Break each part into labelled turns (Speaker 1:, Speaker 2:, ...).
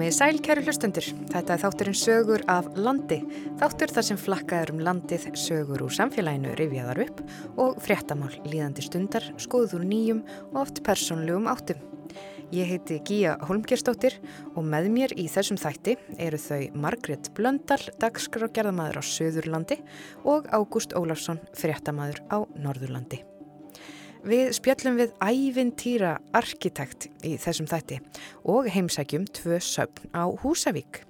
Speaker 1: Komiði sæl, kæru hlustundur. Þetta er þátturinn sögur af landi. Þáttur þar sem flakkaður um landið sögur úr samfélaginu rifjaðar upp og fréttamál líðandi stundar, skoður nýjum og oft persónlegum áttum. Ég heiti Gíja Holmgerstóttir og með mér í þessum þætti eru þau Margret Blöndal, dagskrágerðamadur á Söðurlandi og Ágúst Ólafsson, fréttamadur á Norðurlandi. Við spjöllum við ævintýra arkitekt í þessum þætti og heimsækjum tvö söfn á Húsavík.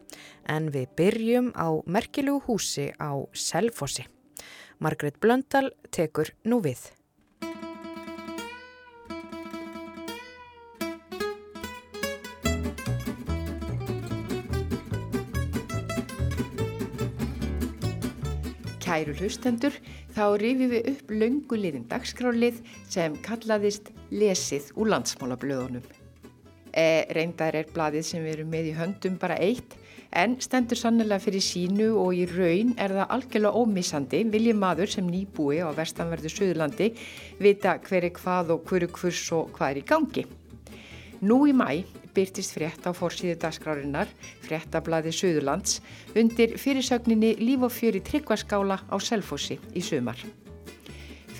Speaker 1: En við byrjum á merkilugu húsi á Selfossi. Margret Blöndal tekur nú við.
Speaker 2: Kæru hlustendur, þá rifjum við upp lönguliðin dagskrálið sem kallaðist Lesið úr landsmálablöðunum. E, reyndar er bladið sem við erum með í höndum bara eitt, en stendur sannlega fyrir sínu og í raun er það algjörlega ómissandi vilji maður sem nýbúi á vestanverðu Suðurlandi vita hver er hvað og hverju hvers og hvað er í gangi. Nú í mæ byrtist frétt á fórsíðu dagskrárinnar, fréttablaði Suðurlands, undir fyrirsögninni Líf og fjöri tryggvaskála á Selfossi í sumar.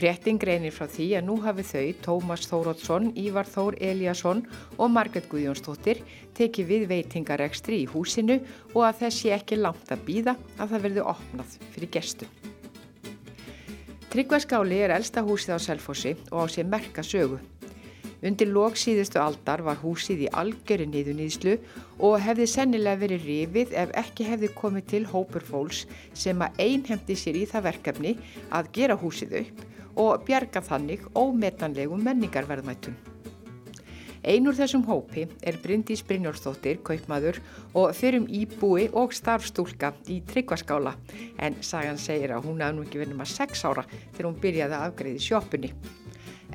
Speaker 2: Fréttin greinir frá því að nú hafi þau, Tómas Þórótsson, Ívar Þór Eliasson og Margret Guðjónsdóttir tekið við veitingarekstri í húsinu og að þessi ekki langt að býða að það verði opnað fyrir gestu. Tryggvaskáli er elsta húsið á Selfossi og á sér merka sögu. Undir lók síðustu aldar var húsið í algjöri niðunýðslu og hefði sennilega verið rifið ef ekki hefði komið til hópur fólks sem að einhemdi sér í það verkefni að gera húsið upp og bjarga þannig ómetanlegum menningarverðmættum. Einur þessum hópi er Bryndís Brynjólfsdóttir, kaupmaður og fyrum íbúi og starfstúlka í tryggvaskála en sagan segir að hún hafði nú ekki verið með 6 ára þegar hún byrjaði að afgreði sjópunni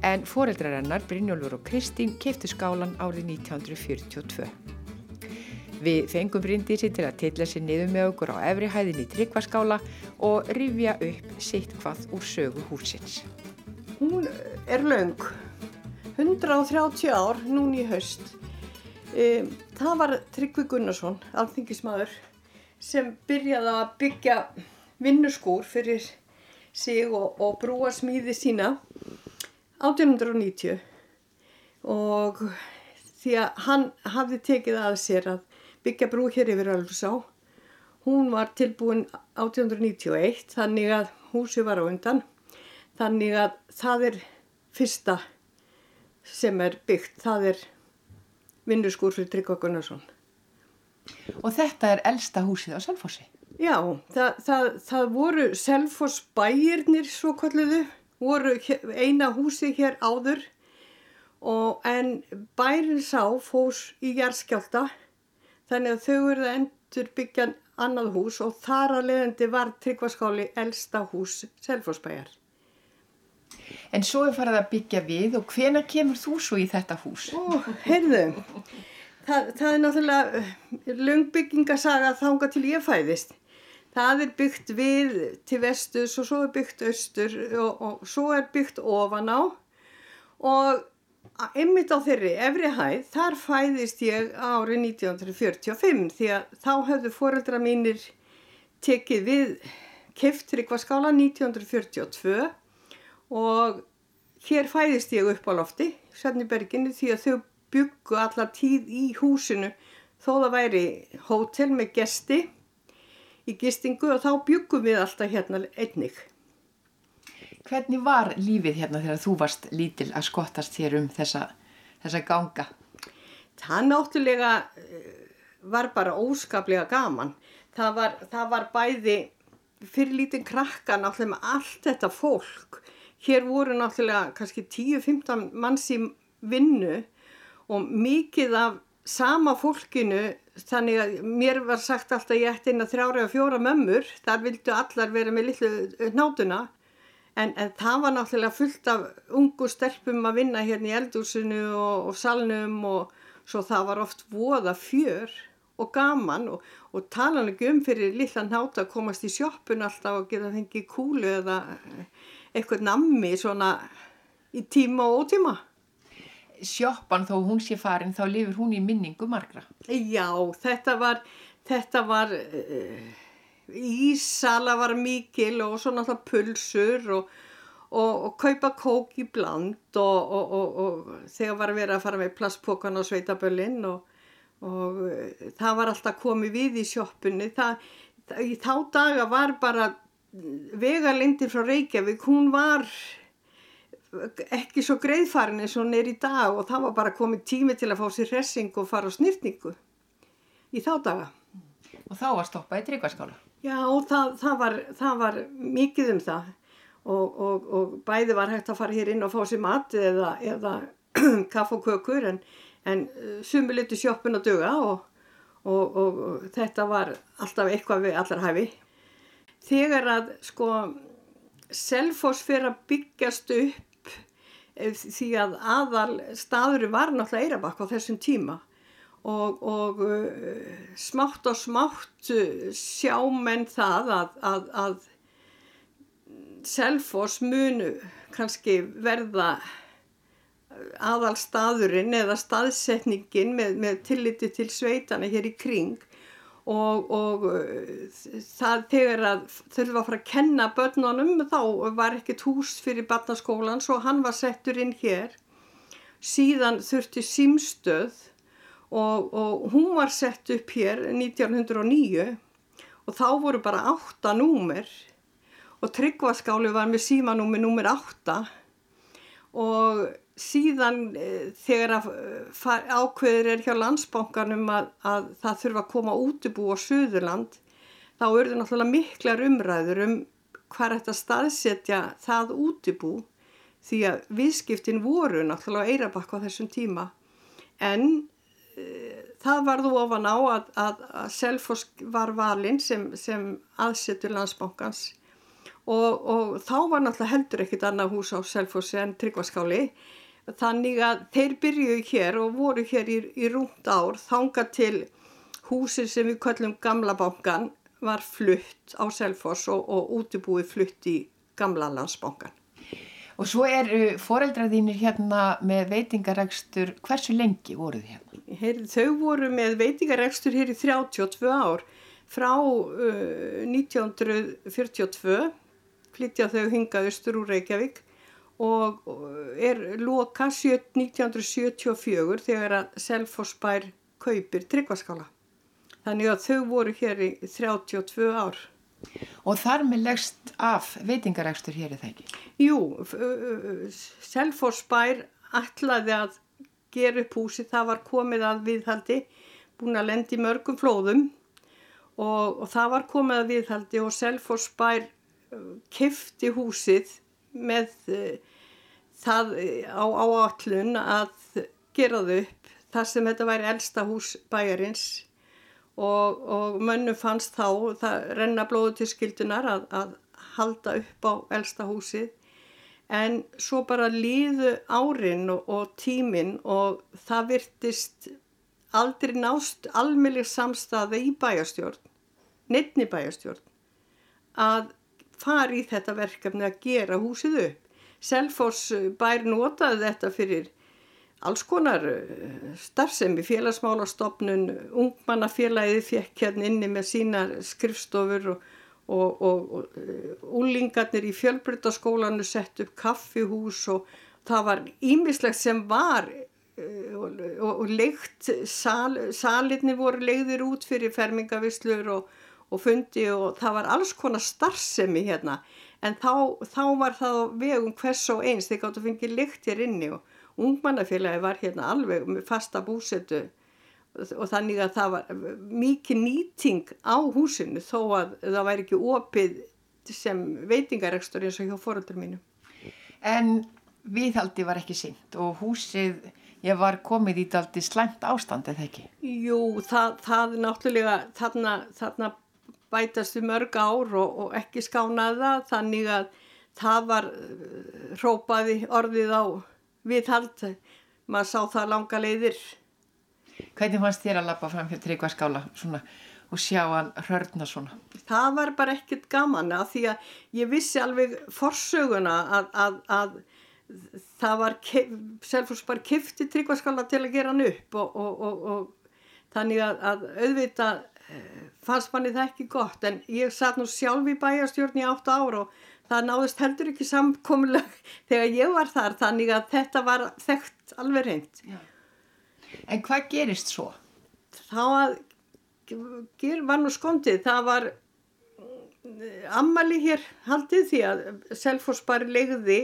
Speaker 2: en foreldrarennar Brynjólfur og Kristín keftu skálan árið 1942. Við fengum Bryndísi til að tilla sér niður með okkur á efri hæðin í tryggvaskála og rifja upp sitt hvað úr sögu húsins.
Speaker 3: Hún er laung, 130 ár núni í haust. E, það var Tryggvi Gunnarsson, alþingismadur, sem byrjaði að byggja vinnuskúr fyrir sig og, og brúa smíði sína 1890 og því að hann hafði tekið að sér að byggja brú hér yfir Ölfsá hún var tilbúin 1891 þannig að húsi var á undan. Þannig að það er fyrsta sem er byggt. Það er vinnuskúr fyrir Tryggva Gunnarsson.
Speaker 2: Og þetta er elsta húsið á Selfossi?
Speaker 3: Já, það, það, það voru Selfoss bæirnir svo kalluðu voru eina húsi hér áður og en bærin sá fós í jærskjálta þannig að þau eru endur byggja annað hús og þar að leiðandi var tryggvaskáli elsta hús Selfossbæjar.
Speaker 2: En svo er farið að byggja við og hvena kemur þú svo í þetta hús?
Speaker 3: Ó, heyrðu, það, það er náttúrulega lungbyggingasaga þánga til ég fæðist. Það er byggt við til vestus og svo er byggt austur og, og svo er byggt ofan á. Og ymmit á þeirri efri hæð þar fæðist ég árið 1945 því að þá höfðu foreldra mínir tekið við Keftrikvaskála 1942 og hér fæðist ég upp á lofti Svenniberginu því að þau byggu alla tíð í húsinu þó það væri hótel með gesti í gistingu og þá byggum við alltaf hérna einnig.
Speaker 2: Hvernig var lífið hérna þegar þú varst lítil að skottast þér um þessa, þessa ganga?
Speaker 3: Það náttúrulega var bara óskaplega gaman. Það var, það var bæði fyrir lítinn krakka náttúrulega með allt þetta fólk. Hér voru náttúrulega kannski 10-15 manns í vinnu og mikið af sama fólkinu þannig að mér var sagt alltaf ég ætti inn að þrjára og fjóra mömmur. Þar vildu allar vera með litlu nátuna en, en það var náttúrulega fullt af ungu stelpum að vinna hérna í eldúsinu og, og salnum og svo það var oft voða fjör og gaman og, og talan ekki um fyrir lilla náta að komast í sjoppun alltaf og geta fengið kúlu eða eitthvað nammi svona í tíma og ótíma
Speaker 2: sjoppan þó hún sé farin þá lifir hún í minningu margra.
Speaker 3: Já, þetta var, þetta var, uh, ísala var mikil og svo náttúrulega pulsur og, og, og kaupa kók í bland og, og þegar var vera að fara með plastpókan á sveitaböllin og það var alltaf komið við í sjoppunni. Það, í þá daga var bara vegalindir frá Reykjavík, hún var ekki svo greiðfarin eins og hún er í dag og það var bara komið tími til að fá sér hressing og fara á snýrtningu í þá daga.
Speaker 2: Og þá var stoppað í tryggvarskála?
Speaker 3: Já, það, það, var, það var mikið um það og, og, og bæði var hægt að fara hér inn og fá sér mat eða, eða kaff og kökur en, en uh, sumi liti sjoppin að döga og, og þetta var alltaf eitthvað við allar hæfi. Þegar að sko Selfos fyrir að byggjast upp því að aðal staður var náttúrulega Eirabakk á þessum tíma. Og, og uh, smátt og smátt uh, sjá menn það að, að, að Selfos munu kannski verða aðal staðurinn eða staðsetningin með, með tilliti til sveitana hér í kring og, og uh, það þegar að þurfa að fara að kenna börnunum þá var ekkert hús fyrir barnaskólan svo hann var settur inn hér. Síðan þurfti símstöð og, og hún var sett upp hér 1909 og þá voru bara 8 númer og tryggvaskáli var með símanúmi númer 8 og síðan e, þegar eh, ákveður er hjá landsbánkanum að, að það þurfa að koma útibú á Suðurland þá eru það náttúrulega miklar umræður um hvað þetta staðsetja það útibú því að viðskiptin voru náttúrulega eirabakk á þessum tíma. En e, það varðu ofan á að, að, að Selfos var valinn sem, sem aðsetur landsbánkans og, og þá var náttúrulega heldur ekkit annað hús á Selfossi en Tryggvaskáli Þannig að þeir byrjuðu hér og voru hér í, í rúmt ár þanga til húsin sem við kallum Gamla bankan var flutt á Selfoss og, og útibúið flutt í Gamla landsbankan.
Speaker 2: Og svo er foreldraðínir hérna með veitingaregstur, hversu lengi voruð hérna?
Speaker 3: Her, þau voru með veitingaregstur hér í 32 ár. Frá uh, 1942 flytja þau hingað austur úr Reykjavík og er loka 1974 þegar að Selfossbær kaupir tryggvaskála. Þannig að þau voru hér í 32 ár.
Speaker 2: Og þar með leggst af veitingaregstur hér er það ekki?
Speaker 3: Jú, Selfossbær ætlaði að gera upp húsi, það var komið að viðhaldi, búin að lendi mörgum flóðum og, og það var komið að viðhaldi og Selfossbær kifti húsið með uh, það eh, á áallun að gera þau upp þar sem þetta væri elsta hús bæjarins. Og, og mönnu fannst þá það renna blóðu til skildunar að, að halda upp á elsta húsið. En svo bara líðu árin og, og tímin og það virtist aldrei nást almeinlega samstaði í bæjastjórn, nefni bæjastjórn að fara í þetta verkefni að gera húsið upp. Selfoss bær notaði þetta fyrir alls konar eh, starfsemi, félagsmálastofnun, ungmannafélagið fekk hérna inni með sína skrifstofur og, og, og, og úlingarnir í fjölbrytaskólanu sett upp kaffihús og það var ímislegt sem var eh, og leikt, sal, salitni voru leiðir út fyrir fermingavislur og fundi og það var alls konar starfsemi hérna en þá, þá var það vegum hvers og eins þeir gáttu að fengið lykt hér inni og ungmannafélagi var hérna alveg með fasta búsetu og þannig að það var mikið nýting á húsinu þó að það væri ekki opið sem veitingarekstur eins og hjá fóröldur mínu.
Speaker 2: En viðhaldi var ekki synd og húsið, ég var komið í daldi slæmt ástand eða ekki?
Speaker 3: Jú, það, það náttúrulega þarna, þarna bætast við mörg ár og, og ekki skánaða þannig að það var hrópaði orðið á viðhald maður sá það langa leiðir
Speaker 2: Hvernig fannst þér að lappa fram fyrir tryggvarskála og sjá hann hörna svona?
Speaker 3: Það var bara ekkert gaman að því að ég vissi alveg forsöguna að, að, að það var Selfoss bara kifti tryggvaskala til að gera hann upp og, og, og, og þannig að, að auðvitað eh, fannst manni það ekki gott en ég satt nú sjálf í bæjarstjórn í 8 ár og það náðist heldur ekki samkomulag þegar ég var þar þannig að þetta var þekkt alveg reynd.
Speaker 2: En hvað gerist svo?
Speaker 3: Þá að, var nú skondið, það var ammali hér haldið því að Selfors bara legði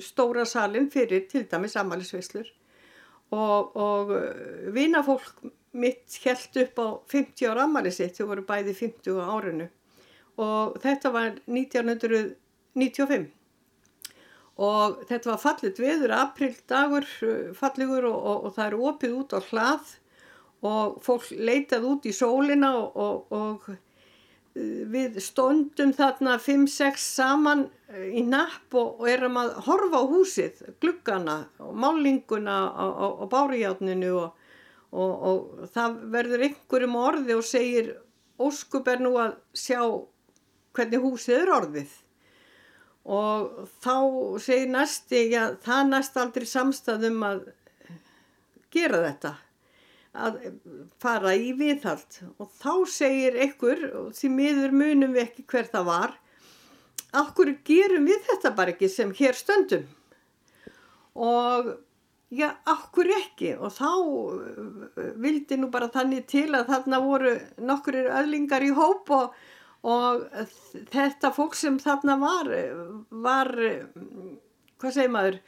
Speaker 3: stóra salin fyrir til dæmis ammalisveislur og, og uh, vinafólk mitt held upp á 50 ára ammali sitt, þau voru bæði 50 árinu. Og þetta var 1995 og þetta var fallit viður, aprildagur uh, falligur og, og, og það er opið út á hlað og fólk leitað út í sólina og við stóndum þarna 5-6 saman eh, í napp og, og erum að horfa á húsið, gluggana og málinguna og bárihjátninu og, og, og það verður einhverjum orði og segir óskup er nú að sjá hvernig húsið er orðið. Og þá segir næsti, já það næst aldrei samstæðum að gera þetta að fara í viðhald. Og þá segir ykkur og því miður munum við ekki hver það var okkur gerum við þetta bara ekki sem hér stöndum? Og já, okkur ekki og þá uh, vildi nú bara þannig til að þarna voru nokkur öðlingar í hóp og, og þetta fólk sem þarna var var, hvað segir maður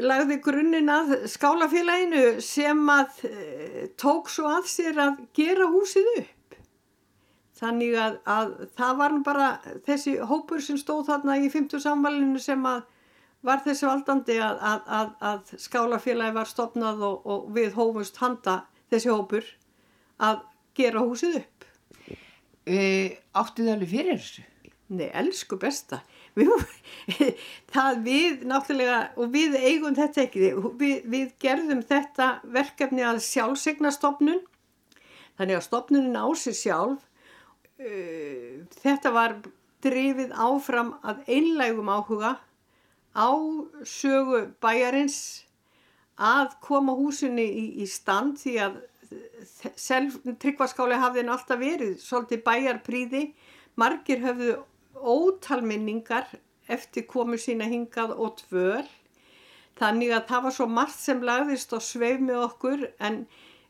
Speaker 3: lagði grunninn að skálafélaginu sem að e, tók svo að sér að gera húsið upp. Þannig að, að það var bara þessi hópur sem stóð þarna í 50 samvalinu sem að var þessi valdandi að, að, að skálafélagi var stopnað og, og við hófumst handa þessi hópur að gera húsið upp.
Speaker 2: E, áttu þið alveg fyrir þessu?
Speaker 3: Nei, elsku besta við, það við náttúrulega og við eigum þetta ekki við, við gerðum þetta verkefni að sjálfsegnastofnun þannig að stofnunin á sig sjálf uh, þetta var drifið áfram að einlægum áhuga á sögu bæjarins að koma húsunni í, í stand því að tryggvarskáli hafði hann alltaf verið svolítið bæjarpríði margir höfðu ótalminningar eftir komu sína hingað og tvöl þannig að það var svo margt sem lagðist og sveif með okkur en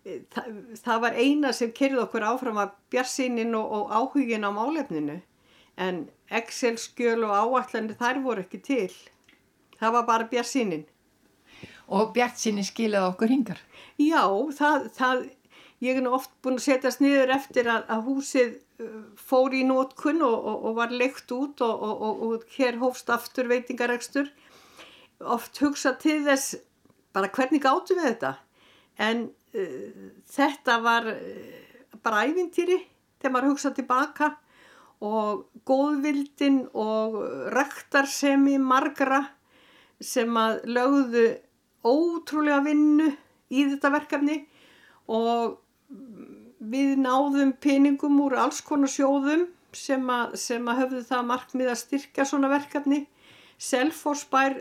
Speaker 3: e, það, það var eina sem kerði okkur áfram að bjarsinin og, og áhugin á málefninu. En Excel-skjöl og áallanir þær voru ekki til það var bara bjarsinin
Speaker 2: og bjartsinni skilaði okkur hingar
Speaker 3: já, það, það ég er nú oft búin að setjast niður eftir að, að húsið fór í nótkunn og, og, og var leikt út og, og hér hófst aftur veitingaregstur oft hugsa til þess bara hvernig gáttu við þetta? En uh, þetta var uh, bara ævintýri þegar maður hugsa tilbaka og góðvildin og rektarsemi margra sem að lögðu ótrúlega vinnu í þetta verkefni og við náðum peningum úr alls konar sjóðum sem að, sem að höfðu það markmið að styrka svona verkefni. Selforsbær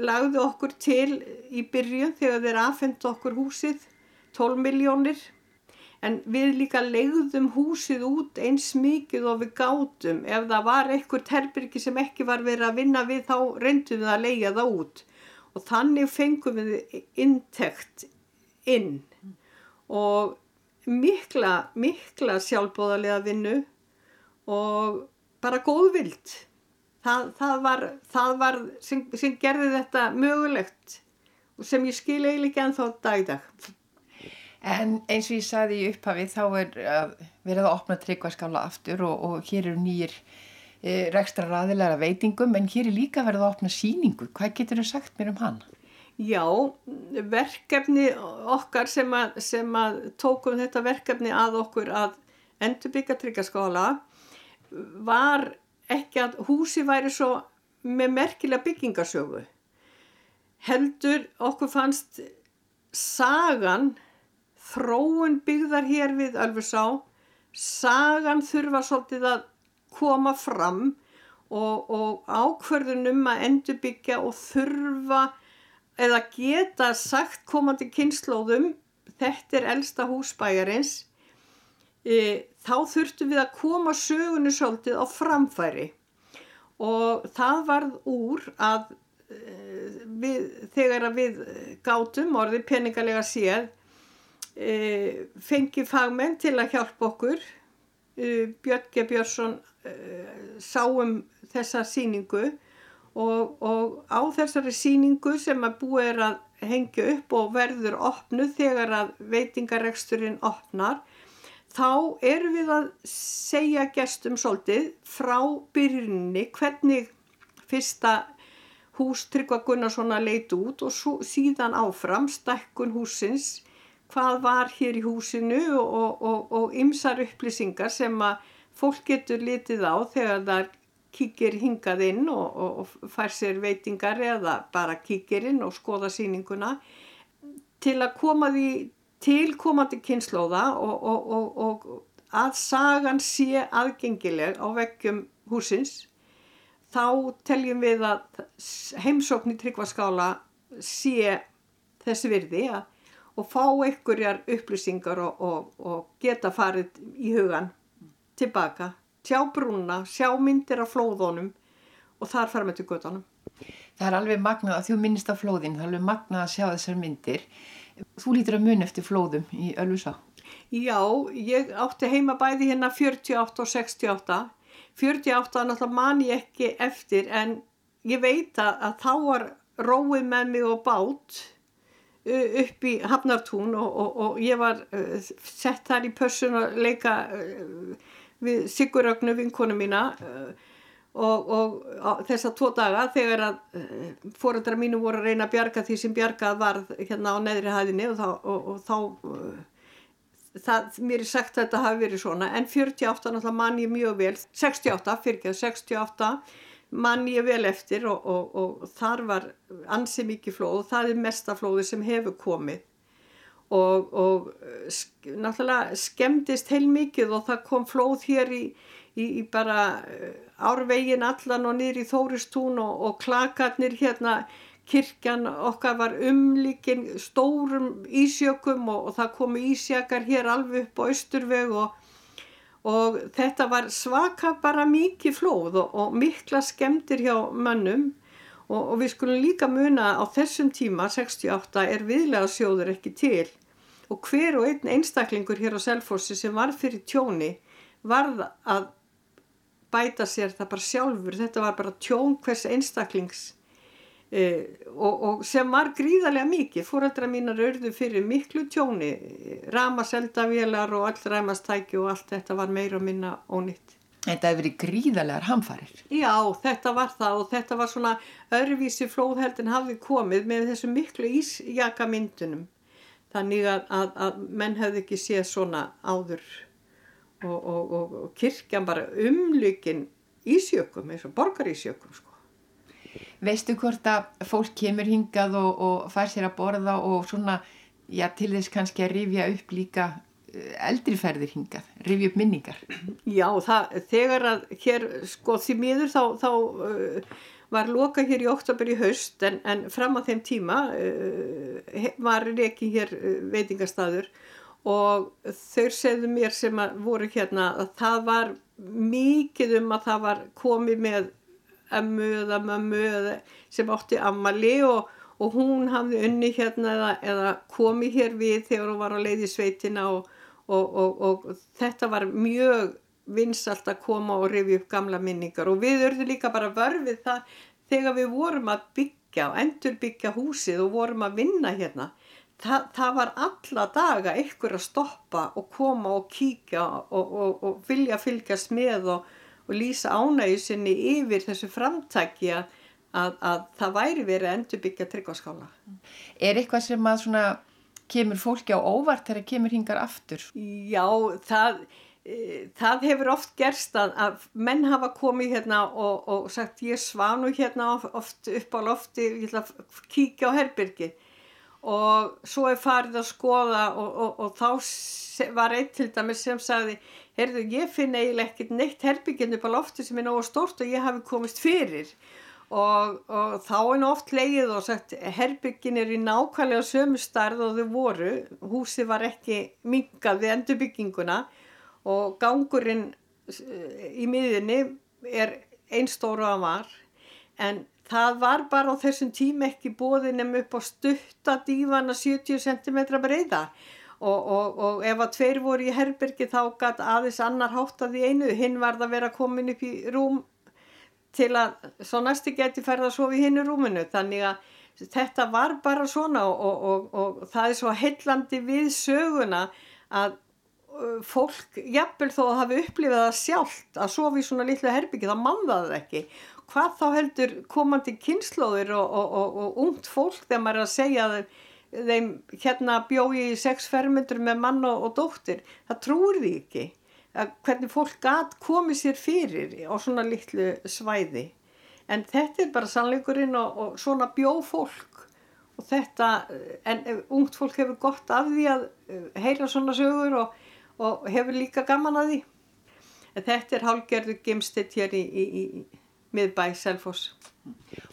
Speaker 3: lagði okkur til í byrjun þegar þeir aðfendu okkur húsið 12 miljónir en við líka legðum húsið út eins mikið og við gátum ef það var einhver terbyrgi sem ekki var verið að vinna við þá reyndum við að leia það út og þannig fengum við intekt inn og mikla, mikla sjálfbóðarlega vinnu og bara góðvild. Það, það var, það var sem, sem gerði þetta mögulegt og sem ég skil eiginlega ekki ennþá dagdag.
Speaker 2: En eins og ég saði í upphafi þá er uh, verið að opna tryggvarskála aftur og, og hér eru nýjir e, rekstra raðilega veitingum en hér er líka verið að opna síningu. Hvað getur þú sagt mér um hann?
Speaker 3: Já, verkefni okkar sem að, sem að tókum þetta verkefni að okkur að endurbyggja tryggaskóla var ekki að húsi væri svo með merkilega byggingarsögu. Heldur okkur fannst sagan, þróun byggðar hér við Ölfursá, sagan þurfa svolítið að koma fram og, og ákverðunum að endurbyggja og þurfa eða geta sagt komandi kynnslóðum þetta er elsta húsbæjarins e, þá þurftum við að koma sögunu svolítið á framfæri. Og það varð úr að e, við, þegar að við gátum orðið peningalega séð fengi fagmenn til að hjálpa okkur e, Björn G. Björnsson e, sáum þessa síningu og, og á þessari síningu sem að búið er að hengja upp og verður opnu þegar að veitingareksturinn opnar þá erum við að segja gestum svolítið frá byrjunni hvernig fyrsta hús Tryggva Gunnarssona leit út og svo, síðan áfram stakkun húsins hvað var hér í húsinu og ymsar upplýsingar sem að fólk getur litið á þegar það kíkir hingað inn og, og, og fær sér veitingar eða bara kíkir inn og skoða síninguna til að koma því til komandi kynnslóða og, og að sagan sé aðgengileg á veggjum húsins þá teljum við að heimsókn í tryggvaskála sé þessi virði að, og fá einhverjar upplýsingar og geta farið í hugan tilbaka sjá brúna, sjá myndir af flóðunum og þar fara með til göttunum.
Speaker 2: Það er alveg magnað að þú minnist af flóðin, það er alveg magnað að sjá þessar myndir. Þú lítur að mun eftir flóðum í Ölfusá.
Speaker 3: Já, ég átti heima bæði hérna 48 og 68. 48 náttúrulega man ég ekki eftir en ég veit að þá var róið með mig og bát upp í Hafnartún og, og, og ég var sett þar í pössun að leika við Sigurögnu vinkonu mína uh, og, og þessa tvo daga þegar að uh, fóröldra mínu voru að reyna að bjarga því sem bjargað var hérna á neðri hæðinni og þá, þá uh, það, mér er sagt að þetta hafi verið svona. En 48 náttúrulega mann ég mjög vel. 68, fyrir ekki að 68 mann ég vel eftir og, og þar var ansi mikið flóð og það er mesta flóði sem hefur komið. Og, og náttúrulega skemmtist heil mikið og það kom flóð hér í, í, í bara eh, árvegin allan og í Þóristún og, og klakarnir hérna kirkjan okkar var umlíkin stórum ísjökum og, og það komu ísjakar hér alveg upp á Östurveg og og þetta var svaka bara mikið flóð og, og mikla skemmtir hjá mönnum. Og, og við skulum líka muna á þessum tíma 68 er viðlega sjóður ekki til. Og hver og einn einstaklingur hér á Selfossi sem var fyrir tjóni varð að bæta sér það bara sjálfur, þetta var bara tjón hvers einstaklings eh, og, og sem var gríðarlega mikið, fóröldra mínar örðu fyrir miklu tjóni, ramaseldavélar og all ramastæki og allt þetta var meira og minna ónýtt.
Speaker 2: Þetta hefur verið gríðarlegar hamfarir.
Speaker 3: Já, þetta var það og þetta var svona örvísi flóðheldin hafði komið með þessu miklu ísjakamyndunum þannig að, að, að menn hefði ekki séð svona áður og, og, og, kirkjan bara umlykin ísjökum eins og borgar ísjökum sko.
Speaker 2: Veistu hvort að fólk kemur hingað og fær sér að borða og svona, já til þess kannski að rifja upp líka eh, eldriferðir hingað, rifja upp minningar?
Speaker 3: Já, það, þegar að hér sko því miður þá, þá uh, var loka hér í oktober í haust en, en fram á þeim tíma uh, var ekki hér uh, veitingastadur og þau segðu mér sem voru hérna að það var mikið um að það var komið með emmu eða mömmu eða sem átti ammali og, og hún hafði unni hérna eða, eða komið hér við þegar hún var á leiði sveitina og, og, og þetta var mjög vinsalt að koma og rifja upp gamla minningar. Og við örðum líka bara vörfið það þegar við vorum að byggja og endur byggja húsið og vorum að vinna hérna. Það, það var alla daga ykkur að stoppa og koma og og, og vilja fylgjast með og, og lýsa ánægju sinni yfir þessu framtæki að, að, að það væri verið að endur byggja tryggvaskála
Speaker 2: Er eitthvað sem að svona kemur fólki á óvart þegar kemur hingar aftur?
Speaker 3: Já, það E, það hefur oft gerst að, að menn hafa komið hérna og, og sagt ég svanu hérna oft upp á lofti, ég ætla að kíkja á herbyrgi og svo er farið að skoða og, og, og þá var einn til dæmis sem sagði heyrðu ég finn eiginlega ekkert neitt herbygginn upp á lofti sem er nógu stort og ég hafi komist fyrir. Og, og þá er oft leið og sagt herbygginn er í nákvæmlega sömu starð og þau voru. Húsi var ekki mingað við endurbygginguna og gangurinn eh, í miðinni er einstóru að var. En það var bara á þessum tíma ekki bóðið nefnum upp á stutta dífana 70 cm breyða og, og, og ef að tveir voru í herbergi þá gæti aðeins annar háttað í einu, hinn var það að vera komin upp í rúm til að svo næstu geti ferða að sofa í hinnu rúminu. Þannig að þetta var bara svona og, og það er svo heillandi við söguna að fólk, jafnvel þó að hafi upplifað það sjálft að sofa í svona litlu herbyggi, það mannaði það ekki. Hvað þá heldur komandi kynnslóðir og, ungt fólk þegar maður er að segja þeim hérna bjói í sex fermyndur með mann og dóttir það trúir því ekki að hvernig fólk gæt komið sér fyrir á svona litlu svæði. En þetta er bara sannleikurinn og svona bjó fólk. Og þetta, en ungt fólk hefur gott af því að eh, heyra svona sögur og hefur líka gaman að því. En þetta er hálgerðu gemstitt hér í, í, í miðbæ Selfoss.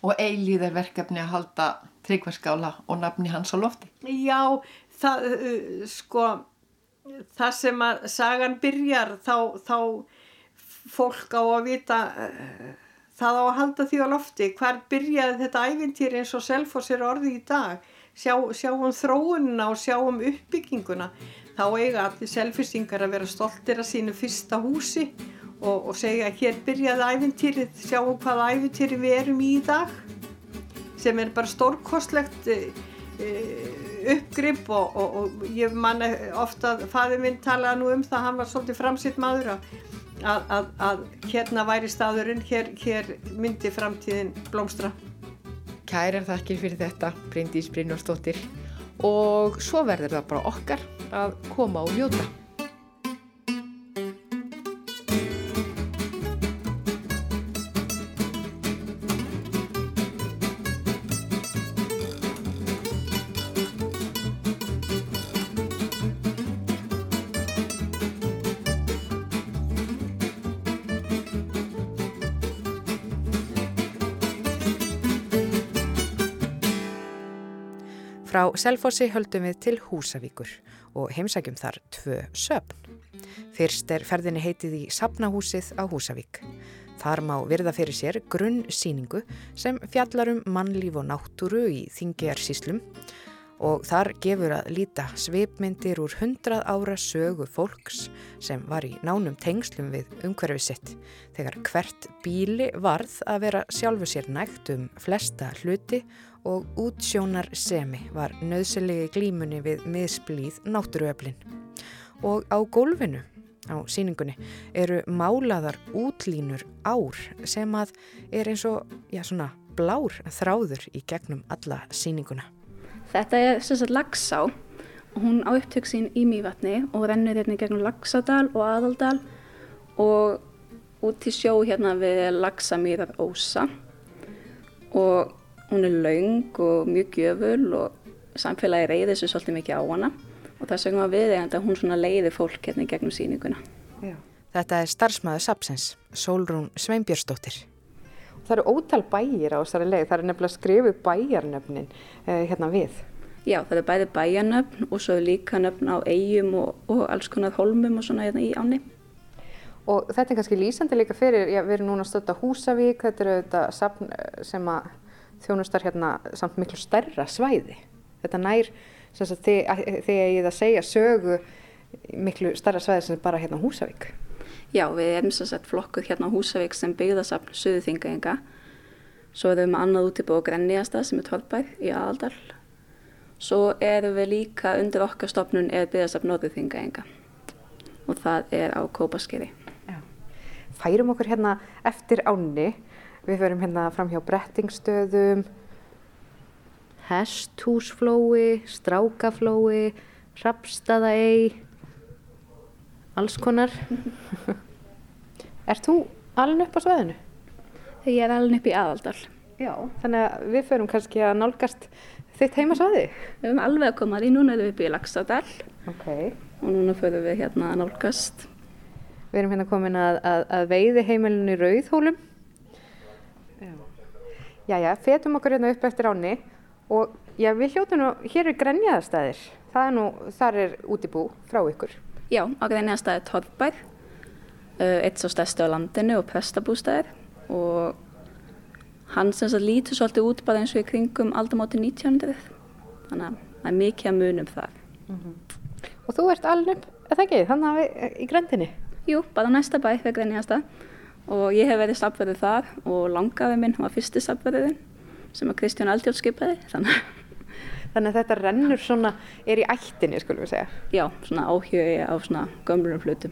Speaker 2: Og eilíðar verkefni að halda tryggvarskála og nafni hans á lofti?
Speaker 3: Já, það, uh, sko, það sem að sagan byrjar þá, þá fólk á að vita uh, það á að halda því á lofti. Hvar byrjaði þetta æfintýri eins og Selfoss er orðið í dag? Sjá, sjáum þróunina og sjáum uppbygginguna. Þá eiga allir selfistingar að vera stoltir að sínu fyrsta húsi og, og segja hér byrjaði æfintýrið, sjáum hvaða æfintýri við erum í dag sem er bara stórkostlegt e, uppgrip og, og, og ég manna ofta að fæði minn talaði nú um það, hann var svolítið framsitt maður að, að, að hérna væri staðurinn, hér, hér myndi framtíðin blómstra.
Speaker 2: Kærar þakkir fyrir þetta, Bryndís Brynjórsdóttir og svo verður það bara okkar að koma og njóta.
Speaker 1: Selfossi höldum við til Húsavíkur og heimsækjum þar tvö söpn. Fyrst er ferðinni heitið í Sapnahúsið á Húsavík. Þar má virða fyrir sér grunn síningu sem fjallarum mannlíf og náttúru í þingjarsíslum og þar gefur að líta svipmyndir úr hundrað ára sögu fólks sem var í nánum tengslum við umhverfið sitt þegar hvert bíli varð að vera sjálfu sér nægt um flesta hluti og útsjónar semi var nöðsilegi glímunni við miðsblíð náttúruöflin. Og á gólfinu á síningunni eru málaðar útlínur ár sem að er eins og já, svona, blár þráður í gegnum alla síninguna.
Speaker 4: Þetta er sérstaklega Lagsá og hún á upptöksin í Mývatni og rennur hérna gegnum Lagsadal og Aðaldal og út til sjó hérna við Lagsamýrar Ósa og hún er laung og mjög gjöful og samfélagi reyði þessu svolítið mikið á hana og það sögum við að hún svona leiði fólk hérna gegnum síninguna.
Speaker 1: Já. Þetta er starfsmæðu Sapsens, Solrún Sveinbjörnsdóttir.
Speaker 2: Það eru ótal bæjir á þessari leið, það er nefnilega skrifuð bæjarnöfnin eh, hérna við.
Speaker 4: Já, það er bæði bæjarnöfn og svo líka nöfn á eigum og, og alls konar holmum og svona hérna í áni.
Speaker 2: Og þetta er kannski lýsandi líka fyrir, já, við erum núna stötta Húsavík, þetta eru þetta sapn eh, sem að þjónustar hérna samt miklu stærra svæði. Þetta nær þegar ég það segja sögu miklu stærra svæði sem er bara hérna Húsavík.
Speaker 4: Já, við erum svo sett flokkuð hérna Húsavík sem byggðasafn Suðuþingaenga. Svo erum við annað útibóð Grenniasta sem er Torfbær í Aðaldal. Svo erum við líka undir okkar stopnun eða byggðasafn Norðuþingaenga og það er á Kópaskeri.
Speaker 2: Færum okkur hérna eftir ánni Við ferum hérna fram hjá brettingstöðum, hesthúsflói, strákaflói, rapstaðaei, alls konar. Er þú alveg upp á sveðinu?
Speaker 4: Ég er alveg upp í aðaldal.
Speaker 1: Já, þannig að við förum kannski að nálgast þitt heimasvæði.
Speaker 4: Við höfum alveg að koma því, núna erum við upp í Laxadal
Speaker 1: Ok.
Speaker 4: og núna förum við hérna að nálgast.
Speaker 1: Við erum hérna komin að, að, að veiði heimilinu í Rauðhólum. Já, já, fetum okkur hérna upp eftir áni og já, við hljótum nú, hér er grenjaðarstæðir. Það er nú, þar er útibú frá ykkur.
Speaker 4: Já, á greinjastæði Torfbær, uh, eitt svo stærsti á landinu og prestabústæðir og hann sem sagt lítur svolítið út bara eins og í kringum aldamóti 1900. Þannig að það er mikið að munum þar.
Speaker 1: Og þú ert alveg er það ekki, þannig að við í grendinni.
Speaker 4: Jú, bara næsta bæ fyrir greinjasta og ég hef verið safverðið þar og langaði minn var fyrsti safverðiðin sem að Kristján Aldjórn skipaði þannig
Speaker 1: Þannig að þetta rennur svona, er í ættinni, skulum við segja.
Speaker 4: já, svona áhugi á svona gömlunum hlutum.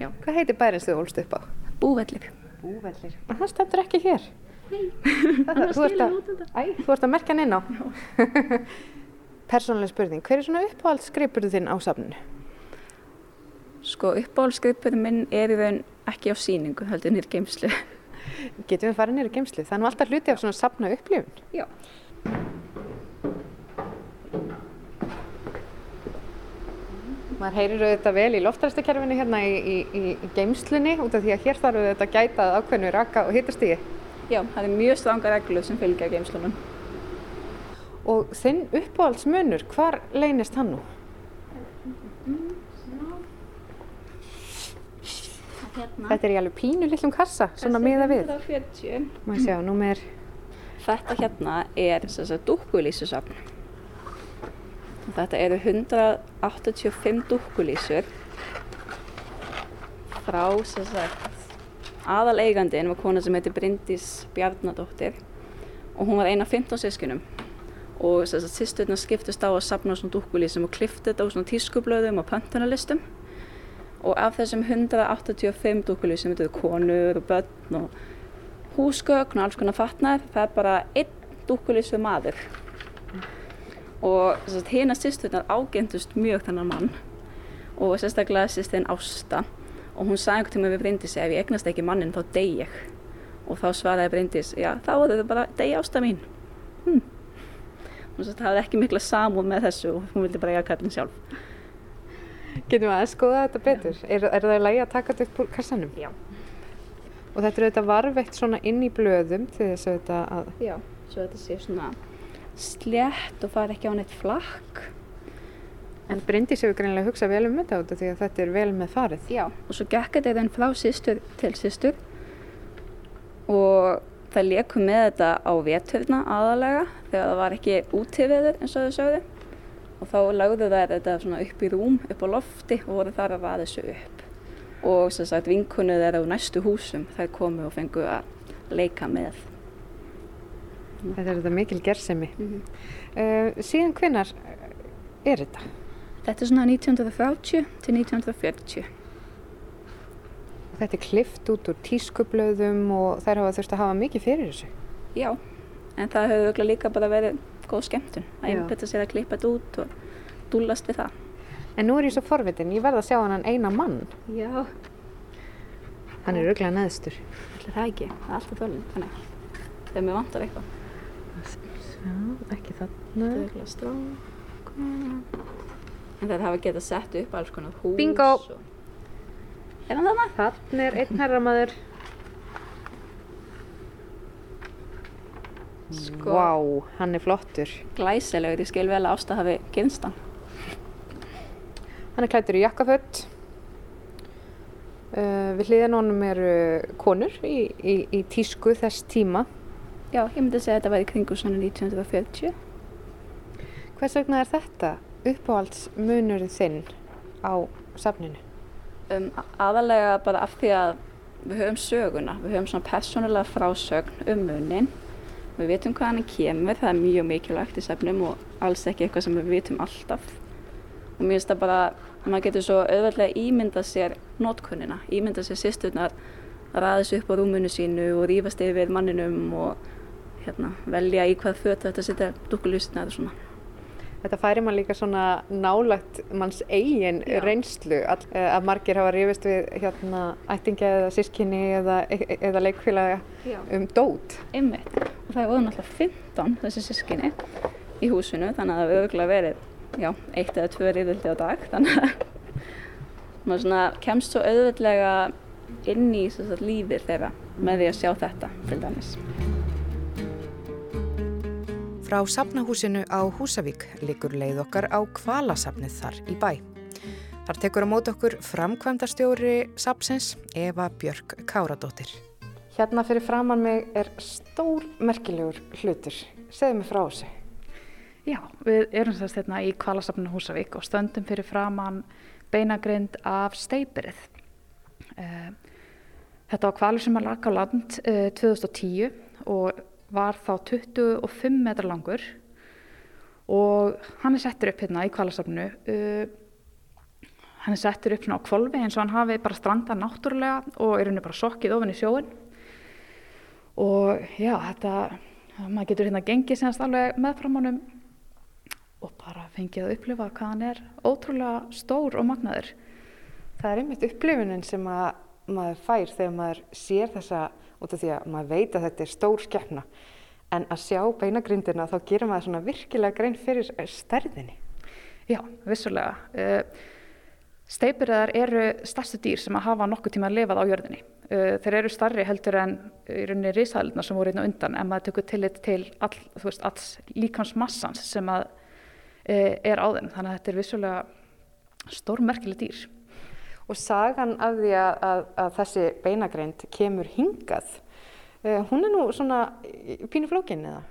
Speaker 4: Já,
Speaker 1: Hvað heitir bærin sem þú ólst upp á?
Speaker 4: búvellir.
Speaker 1: Búvellir. En það stendur ekki hér. Nei, þú, ert að, æ, þú ert að merkja hann inn á. Persónuleg spurning, hver er svona uppáhaldsgripurðu þinn á safninu?
Speaker 4: Sko uppáhaldsgripur minn er í raun ekki á síningu, heldur nýr geimslu.
Speaker 1: Getum við farið nýra geimslu? Það er nú alltaf hluti af svona safna upplifun.
Speaker 4: Já.
Speaker 1: Maður heyrir auðvitað vel í loftræstakerfinu hérna í, í, í, geimslunni út af því að hér þarf auðvitað að gæta að ákveðnu raka og hitastígi.
Speaker 4: Já, það er mjög stranga reglur sem fylgja geimslunum.
Speaker 1: Og þinn uppáhaldsmunur, hvar leynist hann nú?
Speaker 4: Hérna.
Speaker 1: Þetta er í alveg pínu litlum kassa, svona miða við.
Speaker 4: 140.
Speaker 1: Má sjá, númer,
Speaker 4: Þetta hérna er sem sagt dúkkulísusafn. Þetta eru 185 dúkkulísur frá sem sagt aðaleigandinn var kona sem heitir Bryndís Bjarnadóttir og hún var eina af 15 sískinum og sem sagt sýsturna skiptust á að safna svona dúkkulísum og klifta þetta á svona tískublöðum og pöntunarlistum og af þessum 185 dúkkulísum þetta eru konur og börn og húsgögn og alls konar fatnar, það er bara einn dúkkulísu maður. Og að hérna sýsturnar ágæntust mjög þennan mann. Og sérstaklega sýstin Ásta. Og hún sagði einhvern tíma við Bryndísi ef ég egnast ekki mannin þá dey ég. Og þá svaraði Bryndís, já þá er þetta bara dey Ásta mín. Hm. sagði það hafði ekki mikla samúð með þessu og hún vildi bara eiga kallin sjálf
Speaker 1: getum við að skoða þetta betur? Er, er það í lagi að taka þetta upp úr kassanum?
Speaker 4: Já.
Speaker 1: Og þetta er auðvitað varveitt svona inn í blöðum til þess auðvitað að,
Speaker 4: Já, svo þetta sé svona slétt og fari ekki á neitt flakk
Speaker 1: en Bryndís hefur greinilega hugsað vel um þetta út af því að þetta er vel með farið.
Speaker 4: Já, og svo gekk þetta þeim frá systur til systur og það leku með þetta á veturna aðalega þegar það var ekki útífiður eins og þau sögðu og þá lagðu þær þetta svona upp í rúm, upp á lofti og voru þar að raða þessu upp og sem sagt vinkunnið er á næstu húsum þær komu og fengu að leika með.
Speaker 1: Þetta er þetta mikil gersemi.
Speaker 4: Mhm.
Speaker 1: Uh, síðan hvenar er þetta?
Speaker 4: Þetta er svona 1930 til 1940.
Speaker 1: Þetta er klift út úr tískublöðum og þær hafa þurft að hafa mikið fyrir þessu.
Speaker 4: Já, en það hefur örugglega líka bara verið góð skemmtun að einbetta sér að klippa þetta út og dúllast við það.
Speaker 1: En nú er ég svo forvitin, ég verð að sjá hann eina mann.
Speaker 4: Já.
Speaker 1: Hann er auðvitað neðstur.
Speaker 4: Það ekki, það er alltaf þörlun, þannig þegar mér vantar eitthvað.
Speaker 1: Já, ekki þarna.
Speaker 4: Dögla strák. En þeir hafa getað sett upp alls konar hús.
Speaker 1: Bingo.
Speaker 4: Og... Er hann þarna?
Speaker 1: Þarna er einn herramaður.
Speaker 4: Sko.
Speaker 1: Vá, hann er flottur.
Speaker 4: Glæsilegur, ég skil vel að Ásta hafi kynst hann.
Speaker 1: Hann er klættur í jakkafött. Uh, við hliðan honum eru konur í, í, í tísku þess tíma.
Speaker 4: Já, ég myndi að segja að þetta væri kringu svona 1940.
Speaker 1: Hvers vegna er þetta uppáhaldsmunurinn þinn á safninu?
Speaker 4: Um, aðalega bara af því að við höfum söguna, við höfum svona persónulega frásögn um munin. Við vitum hvað hann kemur, það er mjög mikilvægt í sefnum og alls ekki eitthvað sem við vitum alltaf. Og mér finnst það bara, maður getur svo auðveldlega ímyndað sér notkunnina, ímyndað sér sýsturnar að ræðis upp á rúmunu sínu og rífast yfir manninum og hérna, velja í hvað föt þetta setja dúkkulýstina eða svona.
Speaker 1: Þetta færi mann líka svona nálægt manns eigin
Speaker 4: Já.
Speaker 1: reynslu all, eh, að margir hafa rifist við hérna, ættingja eða sískinni eða, eða leikfélaga
Speaker 4: Já.
Speaker 1: um dót.
Speaker 4: Einmitt. Og það voru náttúrulega 15 þessi sískinni í húsinu þannig að það hefur auðvitað verið já, eitt eða tvö riðvildi á dag þannig að maður svona kemst svo auðvitlega inn í lífið þeirra með því að sjá þetta til dæmis.
Speaker 1: Frá sapnahúsinu á Húsavík likur leið okkar á kvalasapnið þar í bæ. Þar tekur á mót okkur framkvæmdastjóri sapsins Eva Björk Káradóttir. Hérna fyrir framann mig er stór merkilegur hlutur. Segðu mig frá þessu.
Speaker 5: Já, við erum sérst hérna í kvalasapninu Húsavík og stöndum fyrir framann beinagrind af steipirið. Eh, þetta var kvalur sem að laka á land 2010 eh, og var þá 25 metrar langur og hann er settur upp hérna í kvalasapninu. Eh, hann er settur upp svona á kvolvi eins og hann hafi bara strandað náttúrulega og er henni bara sokkið ofin í sjóin. Og já, þetta, maður getur hérna gengið senast alveg meðframánum og bara fengið að upplifa hvað hann er ótrúlega stór og magnaður.
Speaker 1: Það er einmitt upplifunin sem að maður fær þegar maður sér þessa út af því að maður veit að þetta er stór skeppna en að sjá beinagrindina þá gerir maður svona virkilega grein fyrir stærðinni.
Speaker 5: Já, vissulega. Eh, Steipirðar eru stærstu dýr sem að hafa nokkuð tíma að lifað á jörðinni. Eh, þeir eru starri heldur en í rauninni risaðilina sem voru einnig undan en maður tekur tillit til all, veist, alls líkansmassans sem að Eh, er á þeim. Þannig að þetta er vissulega stórmerkileg dýr.
Speaker 1: Og sagan af því að, að, að þessi beinagreind kemur hingað, uh, hún er nú svona pínu flókin eða?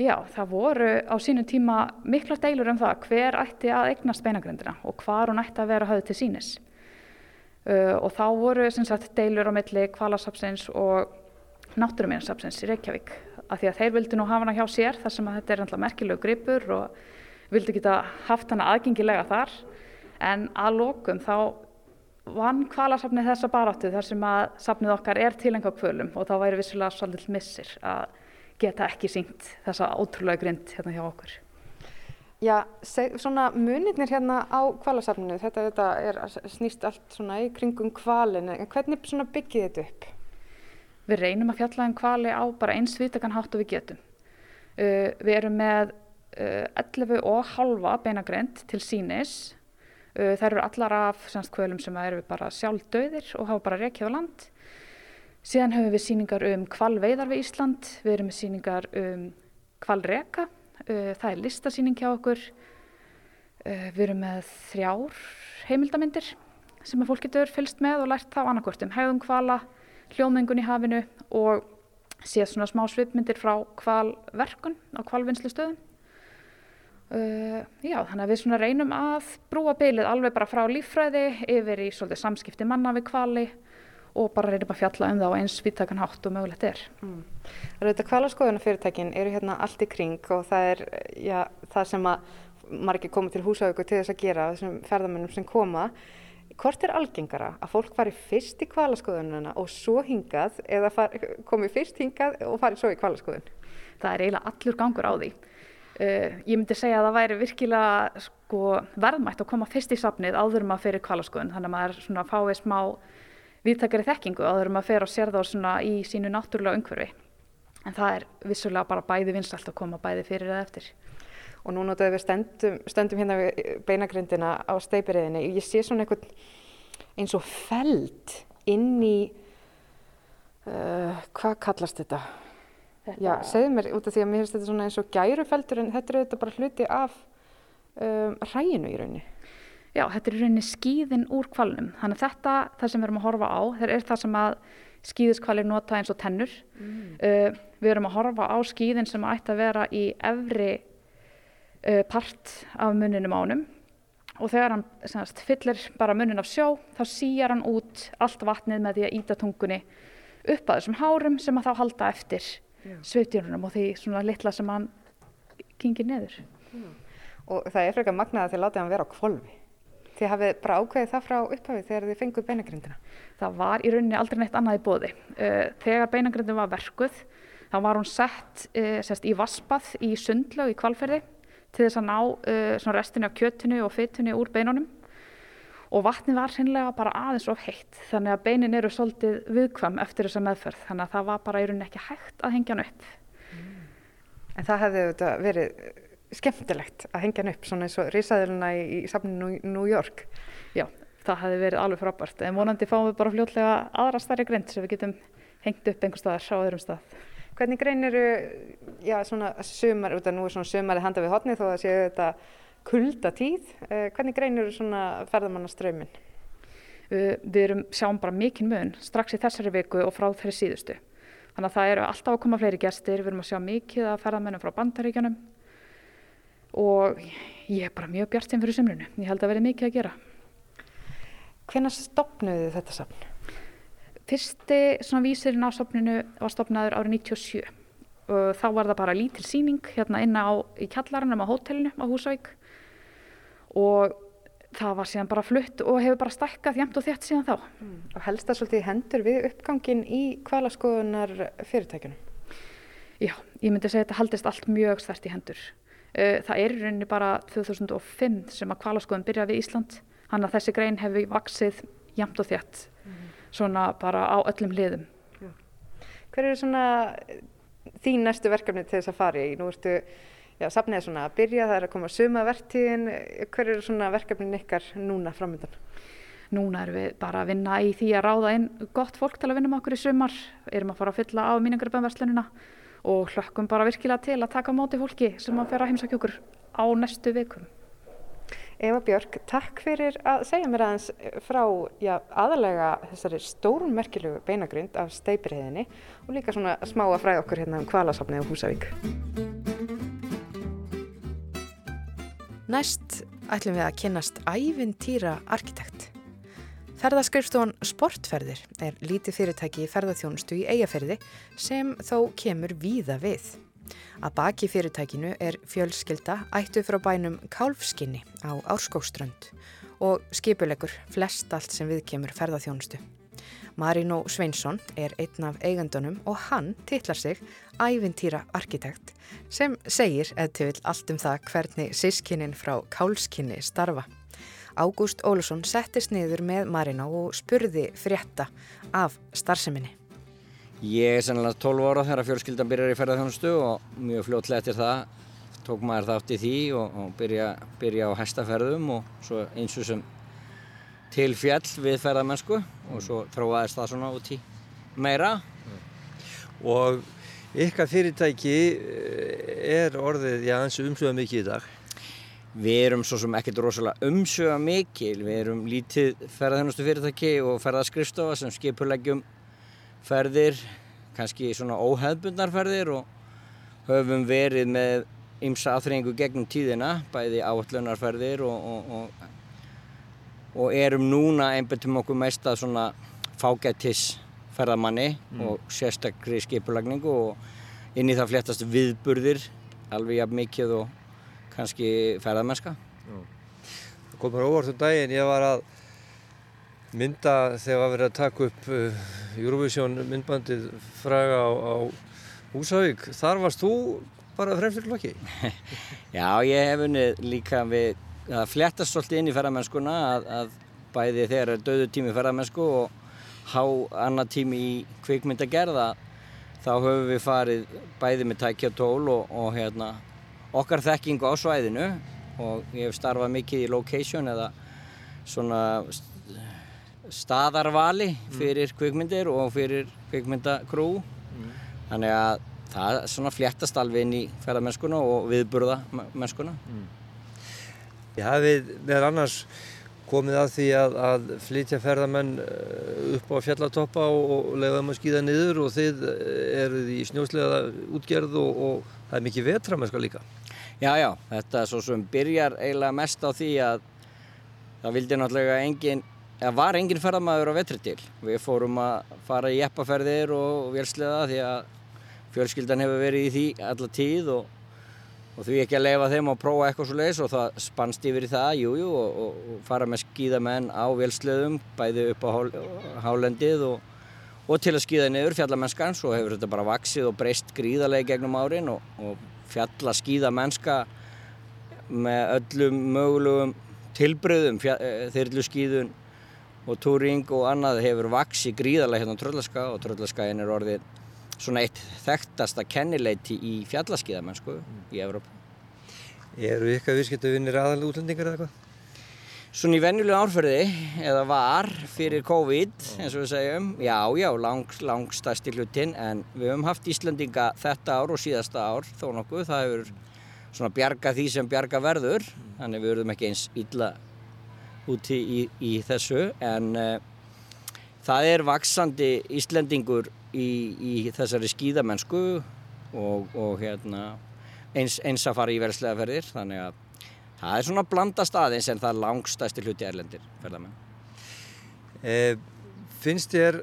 Speaker 5: Já, það voru á sínum tíma mikla deilur um það hver ætti að eignast beinagreindina og hvar hún ætti að vera höfð til sínis. Uh, og þá voru sagt, deilur á milli kvalasapsins og náttúruminnasapsins í Reykjavík. Af því að þeir vildi nú hafa hana hjá sér þar sem þetta er merkilegu gripur og vildi geta haft hana aðgengilega þar en að lókum þá vann kvalasafnið þessa baráttu þar sem að safnið okkar er tilengja kvölum og þá væri vissilega svolítið missir að geta ekki syngt þessa ótrúlega grind hérna hjá okkur.
Speaker 1: Já, svona munirnir hérna á kvalasafninu, þetta, þetta er snýst allt svona í kringum kvalin, en hvernig byggir þetta upp?
Speaker 5: Við reynum að fjalla um kvali á bara eins vitakan hátt og við getum. Uh, við erum með 11 eh, og halva beinagrind til sínis. Eh, þær eru allar af kvölum sem eru bara sjálfdauðir og hafa bara rekið á land. Síðan höfum við síningar um kvalveiðar við Ísland, við erum með síningar um kvalreka, eh, það er listasíning hjá okkur. Við erum með þrjár heimildamindir sem að fólk getur fylst með og lært þá annarkvört um hegðum kvala, hljóðmengun í hafinu og séð svona smá svipmyndir frá kvalverkun á kvalvinnslu stöðum. Uh, já, þannig að við svona reynum að brúa bylið alveg bara frá líffræði yfir í svolítið samskipti manna við kvali og bara reynum að fjalla um það á eins viðtakan hátt og mögulegt er. Mm.
Speaker 1: Það eru þetta kvalaskoðunafyrirtækin eru hérna allt í kring og það er já, það sem að margir komið til húsauku til þess að gera þessum ferðamennum sem koma. Hvort er algengara að fólk fari fyrst í kvalaskoðununa og svo hingað eða komið fyrst hingað og farið svo í kvalaskoðun?
Speaker 5: Það er eiginlega allur gangur á því. Uh, ég myndi segja að það væri virkilega sko, verðmætt að koma fyrst í safnið áður maður fyrir kvalaskoðun þannig að maður svona fái smá viðtakari þekkingu áður maður fyrir að sér þá í sínu náttúrulega umhverfi en það er vissulega bara bæði vinsalt að koma bæði fyrir eða eftir.
Speaker 1: Og nú notaðu við stöndum, stöndum hérna við beinagrindina á steipiriðinni ég sé svona einhvern eins og feld inn í uh, hvað kallast þetta? Þetta... Já, segðu mér út af því að mér finnst þetta svona eins og gærufeldur en þetta er auðvitað bara hluti af um, ræginu í rauninni.
Speaker 5: Já, þetta er í rauninni skýðin úr kvalnum. Þannig að þetta, það sem við erum að horfa á, þetta er það sem að skýðiskvalir nota eins og tennur. Mm. Uh, við erum að horfa á skýðin sem ætti að vera í efri uh, part af muninum ánum og þegar hann semast, fyllir bara munin af sjó þá síjar hann út allt vatnið með því að íta tungunni upp að þessum hárum sem að þá halda eftir sveitjörnum og því svona litla sem hann kingir neður. Já.
Speaker 1: Og það er frekar magnað að þið látið hann vera á kvolvi. Þið hafið bara ákveðið það frá upphafið þegar þið fenguð beinagrindina.
Speaker 5: Það var í rauninni aldrei neitt annað í bóði. Eh, þegar beinagrindin var verkuð þá var hún sett eh, sest, í vaspað í sundlaug í kvalferði til þess að ná eh, restinu af kjötinu og fytinu úr beinunum og vatni var hreinlega bara aðeins of heitt þannig að beinin eru svolítið viðkvam eftir þessa meðferð þannig að það var bara í rauninni ekki hægt að hengja hann upp. Mm.
Speaker 1: En það hefði þetta verið skemmtilegt að hengja hann upp svona eins og risaðurina í, í safninu New York.
Speaker 5: Já, það hefði verið alveg frábært en vonandi fáum við bara fljótlega aðra starri grind sem við getum hengt upp einhver staðar á öðrum stað.
Speaker 1: Hvernig grein eru, já svona sumar, út af nú er svona sumarið handa við hotni þó að séu þetta kulda tíð, eh, hvernig grein eru svona ferðamannaströyminn?
Speaker 5: Við erum sjáum bara mikinn mun strax í þessari viku og frá þeirri síðustu. Þannig að það eru alltaf að koma fleiri gestir, við erum að sjá mikið að ferðamennum frá bandaríkjanum og ég er bara mjög bjart sem fyrir sumrunu. Ég held að verði mikið að gera.
Speaker 1: Hvenna stopnuðu þetta safn?
Speaker 5: Fyrsti svona vísirinn á safninu var stopnaður árið 97 og þá var það bara lítil síning hérna inna á, í kjallarannum á hótelinu á Húsavík og það var síðan bara flutt og hefur bara stækkað jæmt og þétt síðan þá.
Speaker 1: Mm. Og helst það svolítið hendur við uppgangin í kvalaskoðunar fyrirtækjunum?
Speaker 5: Já, ég myndi segja að þetta haldist allt mjög stert í hendur. Það er í rauninni bara 2005 sem að kvalaskoðun byrjaði í Ísland, hann að þessi grein hefur vaksið jæmt og þétt, mm. svona bara á öllum liðum. Já.
Speaker 1: Hver eru svona þín næstu verkefni til þess að fara í? Nú ertu já, safnið er svona að byrja, það er að koma suma verktíðin, hver eru svona verkefnin ykkar núna framöndan?
Speaker 5: Núna erum við bara að vinna í því að ráða inn gott fólk til að vinna með okkur í sumar, erum að fara að fylla á míningaraböðumverslunina og hlökkum bara virkilega til að taka móti fólki sem að heimsækja okkur á næstu vikum.
Speaker 1: Eva Björk, takk fyrir að segja mér aðeins frá já, aðalega þessari stórun merkilegu beinagrind af steipirheðinni og líka svona smá að fræða okkur hérna um kvalasafni á Húsavík. Næst ætlum við að kynast ævintýra arkitekt. Ferðaskrifstofan Sportferðir er lítið fyrirtæki í ferðarþjónustu í eigafyrði sem þó kemur víða við. Að baki fyrirtækinu er fjölskylda ættu frá bænum Kálfskinni á Árskókströnd og skipulegur flest allt sem við kemur ferðarþjónustu. Marino Sveinsson er einn af eigandunum og hann titlar sig ævintýra arkitekt sem segir eða til allt um það hvernig sískinnin frá kálskinni starfa. Ágúst Ólusson settist niður með Marino og spurði frétta af starfseminni.
Speaker 6: Ég er sannlega 12 ára þegar fjölskyldan byrjar í ferðarþjónustu og mjög fljótlega eftir það tók maður þátt í því og, og byrja, byrja á hestaferðum og svo eins og sem til fjall við ferðarmennsku og svo þróaðist það svona út í meira.
Speaker 7: Og ykkar fyrirtæki eh, er orðið, já, eins og umsögða mikið í dag?
Speaker 6: Við erum svo sem ekkert rosalega umsögða mikil. Við erum lítið ferðarþjónustu fyrirtæki og ferðarskristofa sem skipuleggjum ferðir, kannski svona óheðbundarferðir og höfum verið með ymsa aðþrengu gegnum tíðina, bæði áallunarferðir og, og, og og erum núna einbjöndum okkur mest að svona fágættisferðamanni mm. og sérstakri skipulagningu og inn í það fléttast viðburðir alveg jafn mikið og kannski ferðamennska.
Speaker 7: Það kom mér óvart um daginn, ég var að mynda þegar var verið að taka upp uh, Eurovision myndbandið fræga á, á Húsavík. Þar varst þú bara fremstur klokki?
Speaker 6: Já, ég hef unnið líka við það fléttast svolítið inn í ferðarmennskuna að, að bæði þegar er döðu tími ferðarmennsku og há annar tími í kvikmyndagerða þá höfum við farið bæði með tækja tól og, og hérna, okkar þekkingu á svæðinu og ég hef starfað mikið í location eða svona staðarvali mm. fyrir kvikmyndir og fyrir kvikmyndakrú mm. þannig að það svona fléttast alveg inn í ferðarmennskuna og viðburða mennskuna mm.
Speaker 7: Ég hafið meðal annars komið að því að, að flytja ferðamenn eh, upp á fjallatoppa og, og leiða þeim að skýða niður og þið eh, eruð í snjóslega útgerð og, og það er mikið vetramennska líka.
Speaker 6: Já, já, þetta er svo sem byrjar eiginlega mest á því að það vildi náttúrulega engin, eða var engin ferðamæður á vetri til. Við fórum að fara í eppaferðir og vélslega því að fjölskyldan hefur verið í því alla tíð og og því ekki að leifa þeim að prófa eitthvað svo leiðis og það spannst yfir í það, jújú, jú, og, og, og fara með skíðamenn á vélsleðum, bæði upp á hálendið og, og til að skíða niður fjallamennskan, svo hefur þetta bara vaksið og breyst gríðarlega gegnum árin og fjalla skíðamennska með öllum mögulegum tilbröðum, eh, þyrlu skíðun og túring og annað hefur vaksið gríðarlega hérna á Tröllaska og Tröllaskæin er orðið svona eitt þekktasta kennileiti í fjallaskíðamennsku í Evrópu.
Speaker 7: Eru ykkar viðskiptavinnir aðal útlendingar eða eitthvað?
Speaker 6: Svona í venjulega árferði, eða var fyrir COVID, eins og við segjum, já, já, lang, langstæsti hlutin, en við höfum haft Íslandinga þetta ár og síðasta ár þó nokkuð, það hefur svona bjarga því sem bjarga verður, þannig við verðum ekki eins illa úti í, í þessu, en uh, það er vaksandi Íslandingur í, í þessari skíðamennsku og, og hérna, eins, eins að fara í verslega ferðir, þannig að Það er svona blandast aðeins en það er langstæsti hluti erlendir ferðamenn.
Speaker 7: E, finnst þér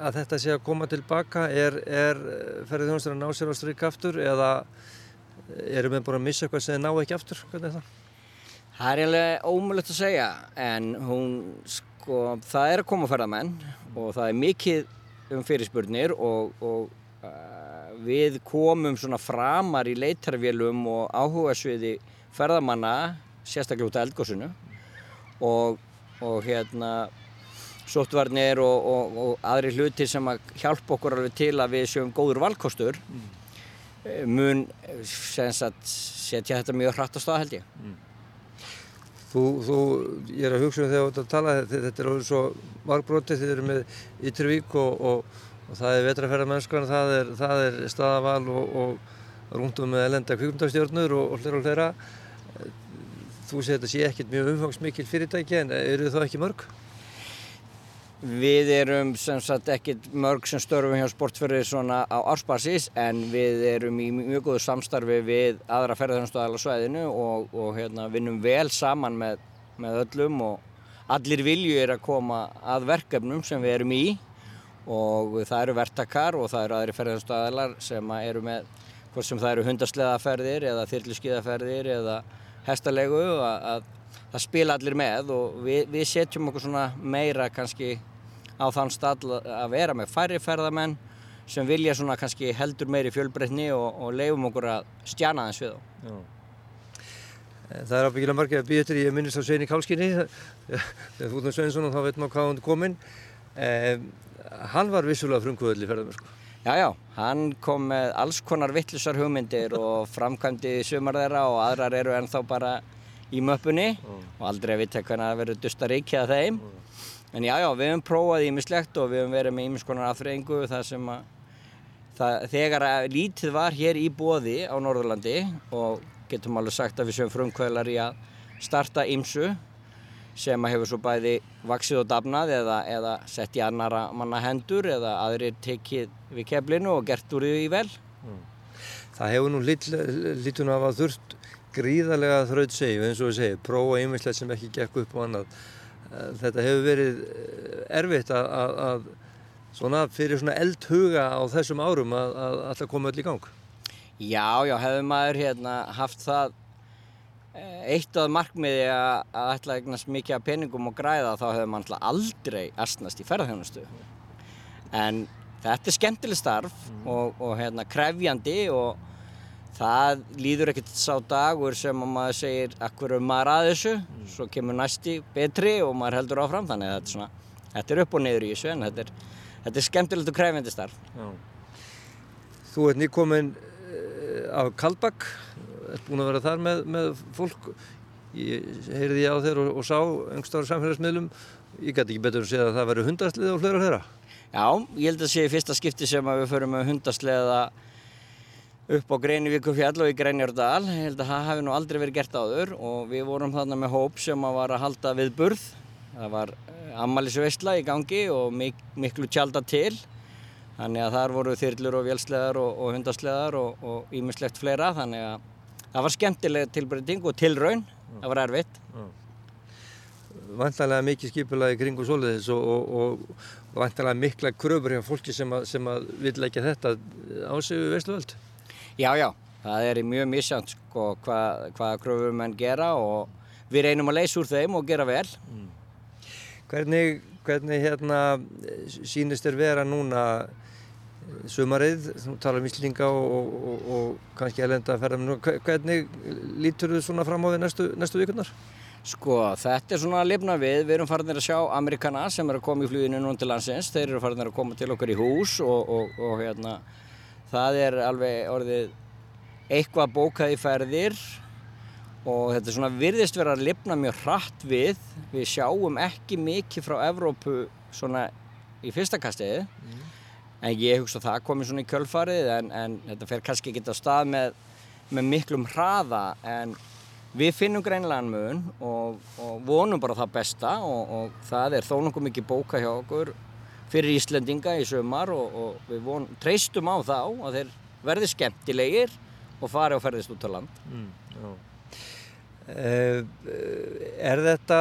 Speaker 7: að þetta sé að koma tilbaka? Er, er ferðið þjónastur að ná sér á stryk aftur eða erum við búin að missa eitthvað sem þið ná ekki aftur? Hvernig er það?
Speaker 6: Það er eiginlega ómulett að segja en hún, sko, það er að koma ferðamenn og það er mikið um fyrirspurnir og, og uh, við komum svona framar í leitarvélum og áhugasviði ferðamanna, sérstaklega út af eldgóðsunu og, og hérna sóttvarnir og, og, og aðri hlutir sem að hjálpa okkur alveg til að við séum góður valkostur mm. mun sagt, setja þetta mjög hratt á stað held ég. Mm.
Speaker 7: Þú, þú, ég er að hugsa um þegar þú ert að tala, þetta er alveg svo margbrótið, þið eru með Yttervík og það er vetraferðarmennskan, það er, það er staðaval og rúndum með elenda kvíkundastjórnur og hlera og hlera Þú segir þetta sé ekkert mjög umfangsmikil fyrirtæki en eru það ekki mörg?
Speaker 6: Við erum sem sagt ekkert mörg sem störfum hjá sportferðir svona á ársbasis en við erum í mjög góðu samstarfi við aðra ferðarþjónustöðal á svæðinu og, og hérna, vinnum vel saman með, með öllum og allir vilju er að koma að verkefnum sem við erum í. Og það eru verktakar og það eru aðri ferðarþjónustöðalar sem eru með hvort sem það eru hundasleðaferðir eða þyrluskiðaferðir eða hestalegu að, að það spila allir með og við, við setjum okkur svona meira kannski á þann stað að vera með færri ferðamenn sem vilja svona kannski heldur meiri fjölbreytni og, og leifum okkur að stjana þess við þá. Já.
Speaker 7: Það er ábyggilega margir að býja til ég minnist á Sveini Kálskinni þegar þú erum Sveinsson og þá veit maður hvað hann er komin eh, hann var vissulega frumkvöðli ferðamenn sko
Speaker 6: Já, já, hann kom með alls konar vittlusar hugmyndir og framkvæmdi sumar þeirra og aðrar eru ennþá bara í möppunni mm. og aldrei að vita hvernig það verður dusta ríkja að þeim. Mm. En já, já, við hefum prófað ímislegt og við hefum verið með ímiskonar aðfreyingu þar sem að það, þegar að lítið var hér í bóði á Norðurlandi og getum alveg sagt að við séum frumkvölar í að starta ímsu sem hefur svo bæði vaksið og dafnað eða, eða sett í annara manna hendur eða aðrir tekið við keflinu og gert úr því vel. Mm.
Speaker 7: Það hefur nú lítun af að þurft gríðarlega þraut segju eins og við segjum, prófa yminslega sem ekki gekk upp og annað. Eh, þetta hefur verið eh, erfitt að, að, að svona fyrir svona eldhuga á þessum árum að, að alltaf koma öll í gang.
Speaker 6: Já, já, hefur maður hérna haft það eitt af markmiði að, að ætla eignast mikið af peningum og græða þá hefur mann aldrei astnast í ferðarþjónustu en þetta er skemmtileg starf mm. og, og hérna, krefjandi og það líður ekkert sá dagur sem maður segir akkur er maður að þessu? Mm. svo kemur næsti betri og maður heldur áfram. Þannig að þetta er, svona, þetta er upp og niður í þessu en þetta er, þetta er skemmtilegt og krefjandi starf. Já.
Speaker 7: Þú ert nýkominn eh, af Kaldbakk er búin að vera þar með, með fólk. Ég heyrði ég á þér og, og sá einhverstaður samfélagsmiðlum. Ég gæti ekki betur að segja að það veri hundaslið og hlera hlera
Speaker 6: Já, ég held að sé fyrsta skipti sem að við förum með hundasliða upp á Greinivíku fjall og í Greinjardal ég held að það hafi nú aldrei verið gert áður og við vorum þarna með hóp sem að var að halda við burð það var eh, ammaliðsveistla í gangi og mik miklu tjálta til. Þannig að þar voru þyrlur og vélsleðar og, og hundasleðar og ímislegt fleira. Þannig að það var skemmtileg tilbreyting og tilraun. Það var erfitt.
Speaker 7: Vantalega mikið skipulaði kring og soliðis og, og, og vantalega mikla kröfur hjá fólki sem að, að vil leggja þetta á sig við veistluvöld
Speaker 6: Já, já, það er mjög misjant sko, hvað hva kröfur menn gera og við reynum að leysa úr þeim og gera vel mm.
Speaker 7: Hvernig, hvernig hérna sínist þér vera núna sumarið, þú talar um Íslinga og, og, og kannski elenda að ferða með nú. Hvernig lítur þú svona fram á því næstu, næstu vikunar?
Speaker 6: Sko, þetta er svona að lifna við. Við erum farinir að sjá Amerikana sem er að koma í fluginu landsins. Þeir eru farinir að koma til okkar í hús og, og, og hérna, það er alveg orðið eitthvað bókað í ferðir og þetta er svona virðist vera að lifna mjög hratt við. Við sjáum ekki mikið frá Evrópu svona í fyrsta kastiði. En ég hugsa að það komi svona í kjölfarið en, en þetta fer kannski ekki á stað með, með miklum hraða en Við finnum greinlegan mun og, og vonum bara það besta og, og það er þó nokkuð mikið bóka hjá okkur fyrir Íslendinga í sömar og, og við von, treystum á þá að þeir verði skemmtilegir og fari og ferðist út á land. Mm,
Speaker 7: uh, er þetta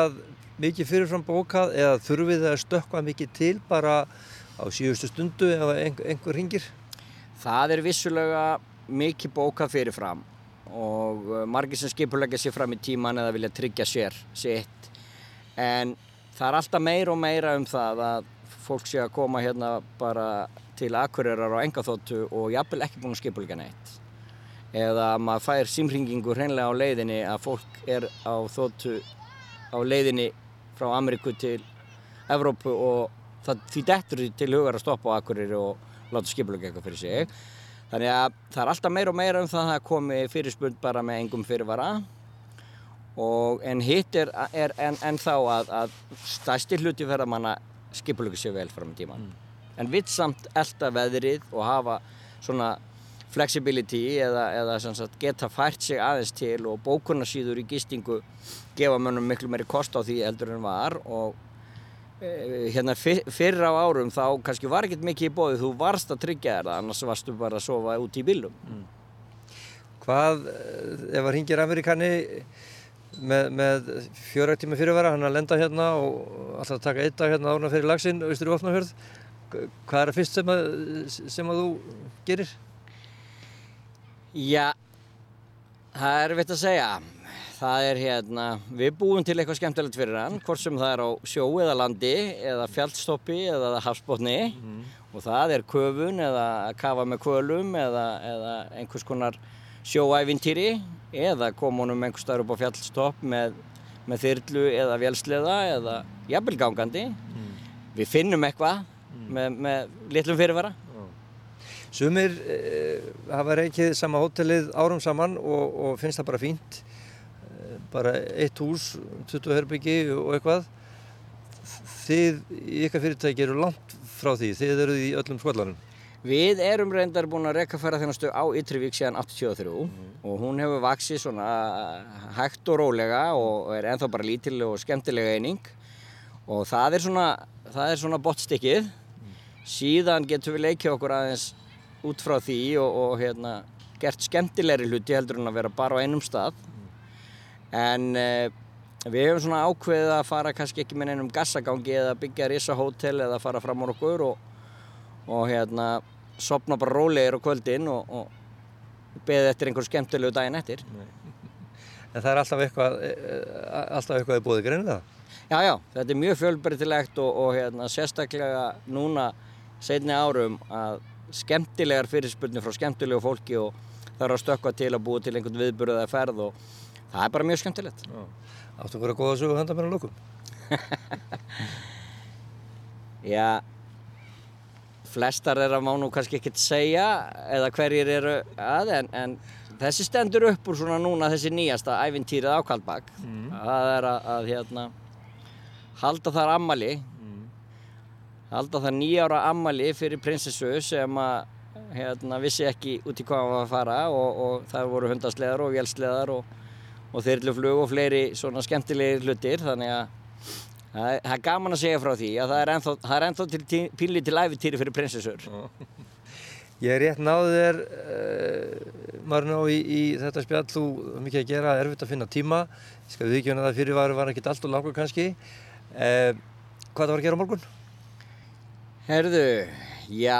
Speaker 7: mikið fyrirfram bókað eða þurfið það að stökka mikið til bara á síðustu stundu eða einhver ringir?
Speaker 6: Það er vissulega mikið bókað fyrirfram og uh, margir sem skipulegja sér fram í tíman eða vilja tryggja sér sitt en það er alltaf meira og meira um það að fólk sé að koma hérna bara til akkurirar á engaþóttu og jafnvel ekki búin að skipulegja neitt. Eða maður fær símringingu hreinlega á leiðinni að fólk er á þóttu á leiðinni frá Ameríku til Evrópu og það, því dettur til hugar að stoppa á akkurir og láta skipulegja eitthvað fyrir sig. Þannig að það er alltaf meira og meira um það að það komi fyrirspund bara með engum fyrirvara. Og en hitt er, er en, en þá að, að stæsti hluti ferðamanna skipulöku sér vel fram í tíman. Mm. En vitt samt elda veðrið og hafa svona flexibility eða, eða sagt, geta fært sig aðeins til og bókunarsýður í gistingu gefa mönnum miklu meiri kost á því eldur en var og Eh, hérna fyrr á árum þá kannski var ekkert mikið í bóði þú varst að tryggja þér það annars varstu bara að sofa út í bílum mm.
Speaker 7: Hvað eh, ef að ringir Amerikani með, með fjóra tíma fyrirvara hann að lenda hérna og alltaf að taka eitt dag hérna árna fyrir lagsinn og ystur í ofnahörð hvað er það fyrst sem að, sem að þú gerir?
Speaker 6: Já það er vitt að segja það er hérna, við búum til eitthvað skemmtilegt fyrir hann, hvort sem það er á sjó eða landi eða fjallstoppi eða hafsbótni mm. og það er köfun eða að kafa með kölum eða, eða einhvers konar sjóævintýri eða komunum einhvers staður upp á fjallstopp með, með þyrlu eða vélsleða eða jafnvelgangandi. Mm. Við finnum eitthvað mm. með, með litlum fyrirvara.
Speaker 7: Sumir eh, hafa reykið sama hótelið árum saman og, og finnst það bara fínt bara eitt hús, 20 herbyggi og eitthvað þið ykkar fyrirtæki eru langt frá því, þið eru í öllum skvallanum
Speaker 6: Við erum reyndar búin að rekka ferðarþjónastu á Ytrivík síðan 83 mm. og hún hefur vaksið svona hægt og rólega og er enþá bara lítil og skemmtilega eining og það er svona, það er svona botstykkið mm. síðan getum við leikið okkur aðeins út frá því og, og hérna, gert skemmtilegri hluti heldur en að vera bara á einum stað en uh, við hefum svona ákveðið að fara kannski ekki með neinum gassagangi eða byggja risahótel eða fara fram á okkur og, og hérna sopna bara rólegir á kvöldin og, og beðið eftir einhver skemmtilegu daginn eftir Nei.
Speaker 7: En það er alltaf eitthvað e, e, alltaf eitthvað í bóði greinu það?
Speaker 6: Já, já, þetta er mjög fjölbrytilegt og, og hérna, sérstaklega núna setni árum að skemmtilegar fyrirspurnir frá skemmtilegu fólki og það eru að stökka til að búa til einhvern viðburðið að ferð og það er bara mjög skemmtilegt
Speaker 7: Áttu að vera góða sögu handa mér á lókum?
Speaker 6: Já flestar er að má nú kannski ekkert segja eða hverjir eru að en, en þessi stendur upp úr svona núna þessi nýjasta æfintýrið ákaldbak mm. það er að, að hérna halda þar ammali mm. halda þar nýjára ammali fyrir prinsessu sem að hérna vissi ekki út í hvað hann var að fara og, og það voru hundasleðar og vélsleðar og og þyrluflug og fleiri svona skemmtilegir hlutir þannig að það er gaman að segja frá því að það er ennþá, það er ennþá til píli til æfitýri fyrir prinsessur.
Speaker 7: Ég er rétt náðu þér uh, Marno í, í þetta spjall. Þú mikið að gera, erfitt að finna tíma. Ég skal viðkjöna það fyrir varu var ekki allt og langur kannski. Uh, Hvað það var að gera á morgun?
Speaker 6: Herðu, já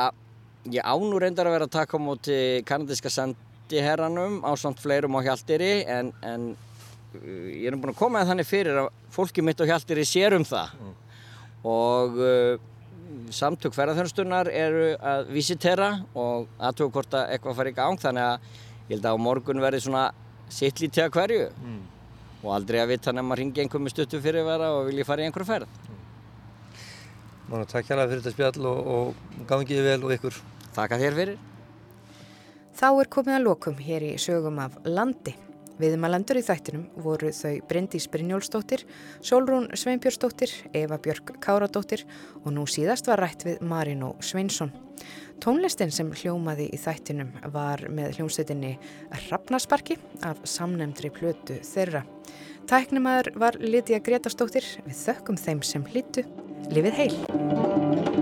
Speaker 6: ég ánur reyndar að vera að taka á móti kanadiska send sendiherranum á samt fleirum á Hjaltiri en, en ég er búin að koma að þannig fyrir að fólki mitt á Hjaltiri sér um það mm. og uh, samtök ferðarþjónstunar eru að visitera og aðtöku hvort að eitthvað fari í gang þannig að ég held að á morgun verði svona sittlítið að hverju mm. og aldrei að vita nefn að ringi einhver með stuttu fyrirvara og vilja fara í einhverju ferð.
Speaker 7: Mána takk hjá það fyrir þetta spjall og, og gangiði vel og ykkur.
Speaker 6: Takk að þér fyrir.
Speaker 1: Þá er komið að lokum hér í sögum af landi. Viðmalendur í þættinum voru þau Bryndís Brynjólfsdóttir, Sólrún Sveinbjörnsdóttir, Eva Björk Káradóttir og nú síðast var rætt við Marino Sveinsson. Tónlistin sem hljómaði í þættinum var með hljómsveitinni Rappnasparki af samnemndri plötu þeirra. Tæknumæður var Lítiða Gretastóttir við þökkum þeim sem hlýttu. Livið heil!